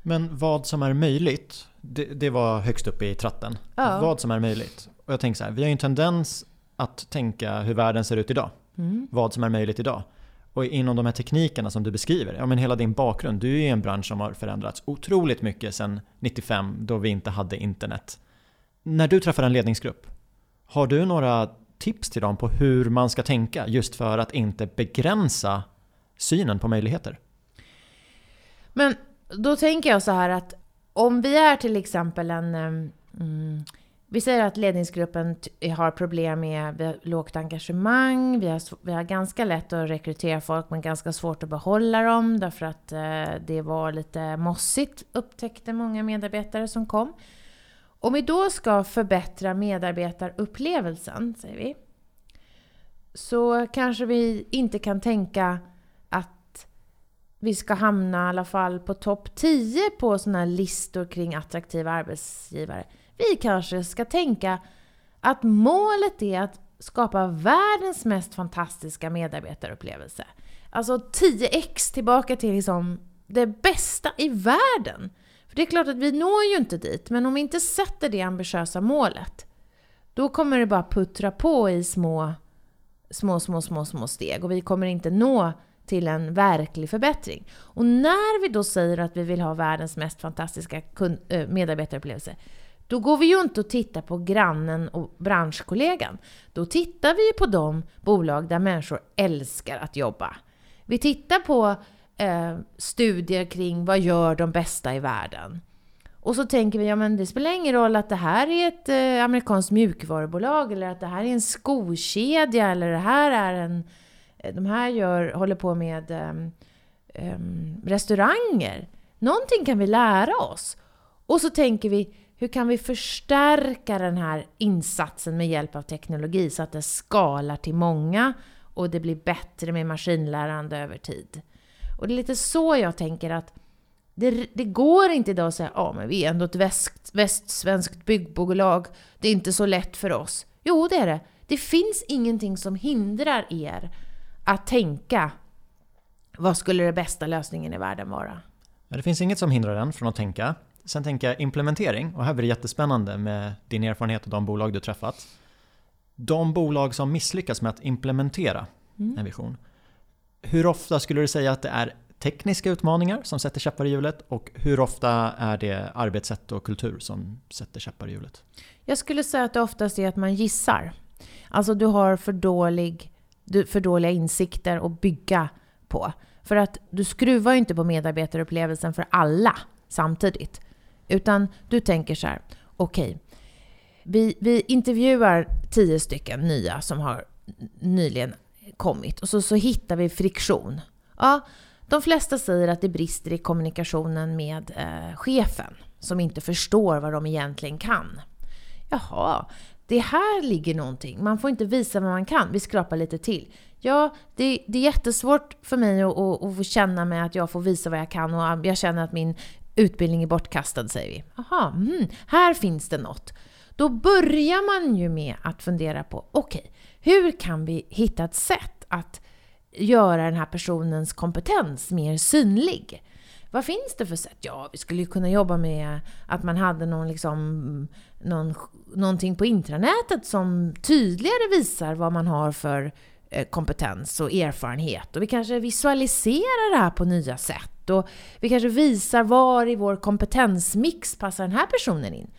Men vad som är möjligt, det, det var högst upp i tratten. Ja. Vad som är möjligt. Och jag tänker så här, vi har ju en tendens att tänka hur världen ser ut idag. Mm. Vad som är möjligt idag. Och inom de här teknikerna som du beskriver, ja men hela din bakgrund, du är i en bransch som har förändrats otroligt mycket sedan 95 då vi inte hade internet. När du träffar en ledningsgrupp, har du några tips till dem på hur man ska tänka just för att inte begränsa synen på möjligheter? Men då tänker jag så här att om vi är till exempel en... Mm, vi säger att ledningsgruppen har problem med lågt engagemang, vi har, vi har ganska lätt att rekrytera folk men ganska svårt att behålla dem därför att eh, det var lite mossigt upptäckte många medarbetare som kom. Om vi då ska förbättra medarbetarupplevelsen, säger vi, så kanske vi inte kan tänka att vi ska hamna i alla fall på topp 10 på sådana här listor kring attraktiva arbetsgivare. Vi kanske ska tänka att målet är att skapa världens mest fantastiska medarbetarupplevelse. Alltså 10x tillbaka till liksom det bästa i världen. För det är klart att vi når ju inte dit, men om vi inte sätter det ambitiösa målet, då kommer det bara puttra på i små, små, små, små, små steg och vi kommer inte nå till en verklig förbättring. Och när vi då säger att vi vill ha världens mest fantastiska eh, medarbetarupplevelse, då går vi ju inte och tittar på grannen och branschkollegan. Då tittar vi på de bolag där människor älskar att jobba. Vi tittar på eh, studier kring vad gör de bästa i världen. Och så tänker vi, ja men det spelar ingen roll att det här är ett eh, amerikanskt mjukvarubolag eller att det här är en skokedja eller det här är en... Eh, de här gör, håller på med eh, restauranger. Någonting kan vi lära oss. Och så tänker vi, hur kan vi förstärka den här insatsen med hjälp av teknologi så att det skalar till många och det blir bättre med maskinlärande över tid? Och det är lite så jag tänker att det, det går inte idag att säga ja ah, men vi är ändå ett väst, västsvenskt byggbolag, det är inte så lätt för oss. Jo, det är det. Det finns ingenting som hindrar er att tänka vad skulle den bästa lösningen i världen vara? Det finns inget som hindrar den från att tänka. Sen tänker jag implementering och här blir det jättespännande med din erfarenhet och de bolag du träffat. De bolag som misslyckas med att implementera mm. en vision. Hur ofta skulle du säga att det är tekniska utmaningar som sätter käppar i hjulet och hur ofta är det arbetssätt och kultur som sätter käppar i hjulet? Jag skulle säga att det oftast är att man gissar. Alltså du har för, dålig, för dåliga insikter att bygga på. För att du skruvar ju inte på medarbetarupplevelsen för alla samtidigt. Utan du tänker så här, okej, okay, vi, vi intervjuar tio stycken nya som har nyligen kommit och så, så hittar vi friktion. Ja, de flesta säger att det brister i kommunikationen med eh, chefen som inte förstår vad de egentligen kan. Jaha, det här ligger någonting. Man får inte visa vad man kan. Vi skrapar lite till. Ja, det, det är jättesvårt för mig att, att, att få känna mig att jag får visa vad jag kan och jag känner att min utbildning är bortkastad, säger vi. Aha, mm, här finns det något. Då börjar man ju med att fundera på, okej, okay, hur kan vi hitta ett sätt att göra den här personens kompetens mer synlig? Vad finns det för sätt? Ja, vi skulle ju kunna jobba med att man hade någon liksom, någon, någonting på intranätet som tydligare visar vad man har för eh, kompetens och erfarenhet. Och vi kanske visualiserar det här på nya sätt. Och vi kanske visar var i vår kompetensmix passar den här personen in.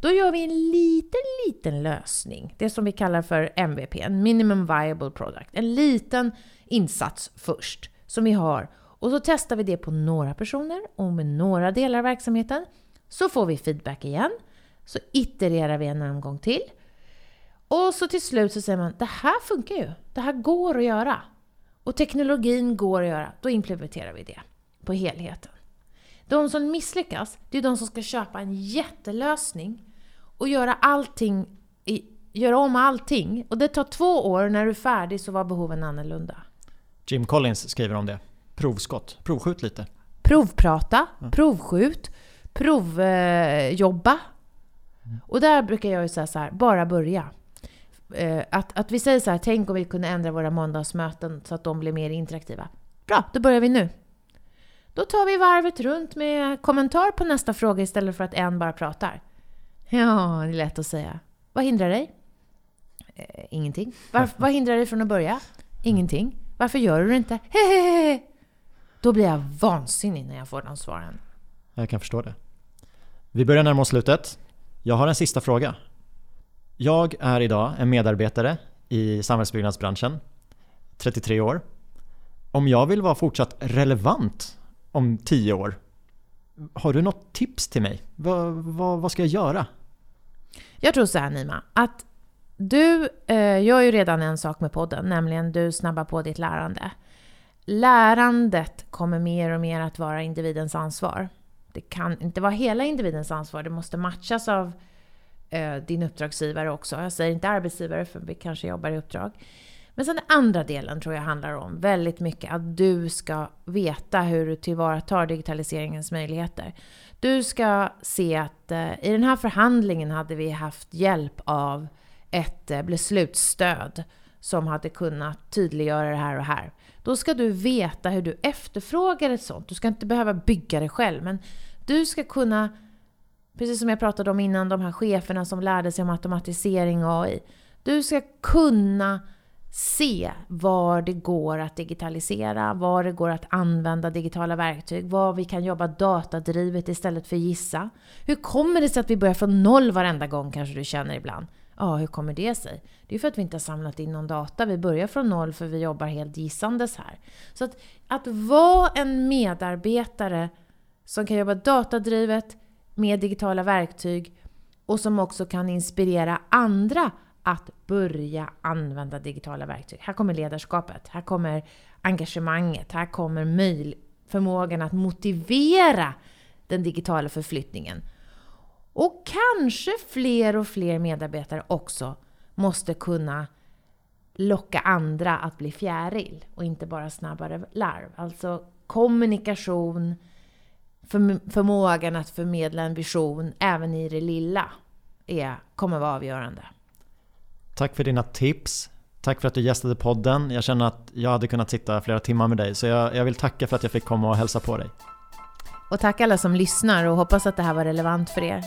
Då gör vi en liten, liten lösning. Det som vi kallar för MVP, en minimum viable product. En liten insats först, som vi har. Och så testar vi det på några personer och med några delar av verksamheten. Så får vi feedback igen. Så itererar vi en omgång till. Och så till slut så säger man, det här funkar ju. Det här går att göra. Och teknologin går att göra. Då implementerar vi det på helheten. De som misslyckas, det är de som ska köpa en jättelösning och göra allting, göra om allting. Och det tar två år, när du är färdig så var behoven annorlunda. Jim Collins skriver om det. Provskott. Provskjut lite. Provprata, ja. provskjut, provjobba. Eh, mm. Och där brukar jag ju säga så här, bara börja. Eh, att, att vi säger så här, tänk om vi kunde ändra våra måndagsmöten så att de blir mer interaktiva. Bra, då börjar vi nu. Då tar vi varvet runt med kommentar på nästa fråga istället för att en bara pratar. Ja, det är lätt att säga. Vad hindrar dig? Eh, ingenting. Var, vad hindrar dig från att börja? Ingenting. Varför gör du det inte? Hehehe. Då blir jag vansinnig när jag får de svaren. Jag kan förstå det. Vi börjar närma oss slutet. Jag har en sista fråga. Jag är idag en medarbetare i samhällsbyggnadsbranschen, 33 år. Om jag vill vara fortsatt relevant om tio år, har du något tips till mig? Vad, va, vad ska jag göra? Jag tror så här Nima, att du eh, gör ju redan en sak med podden, nämligen du snabbar på ditt lärande. Lärandet kommer mer och mer att vara individens ansvar. Det kan inte vara hela individens ansvar, det måste matchas av eh, din uppdragsgivare också. Jag säger inte arbetsgivare, för vi kanske jobbar i uppdrag. Men sen den andra delen tror jag handlar om väldigt mycket att du ska veta hur du tillvaratar digitaliseringens möjligheter. Du ska se att eh, i den här förhandlingen hade vi haft hjälp av ett eh, beslutsstöd som hade kunnat tydliggöra det här och här. Då ska du veta hur du efterfrågar ett sånt. Du ska inte behöva bygga det själv, men du ska kunna, precis som jag pratade om innan, de här cheferna som lärde sig om automatisering och AI. Du ska kunna se var det går att digitalisera, var det går att använda digitala verktyg, var vi kan jobba datadrivet istället för gissa. Hur kommer det sig att vi börjar från noll varenda gång kanske du känner ibland? Ja, hur kommer det sig? Det är för att vi inte har samlat in någon data. Vi börjar från noll för vi jobbar helt gissandes här. Så att, att vara en medarbetare som kan jobba datadrivet med digitala verktyg och som också kan inspirera andra att börja använda digitala verktyg. Här kommer ledarskapet, här kommer engagemanget, här kommer möj förmågan att motivera den digitala förflyttningen. Och kanske fler och fler medarbetare också måste kunna locka andra att bli fjäril och inte bara snabbare larv. Alltså kommunikation, förmågan att förmedla en vision även i det lilla är, kommer vara avgörande. Tack för dina tips. Tack för att du gästade podden. Jag känner att jag hade kunnat sitta flera timmar med dig så jag, jag vill tacka för att jag fick komma och hälsa på dig. Och tack alla som lyssnar och hoppas att det här var relevant för er.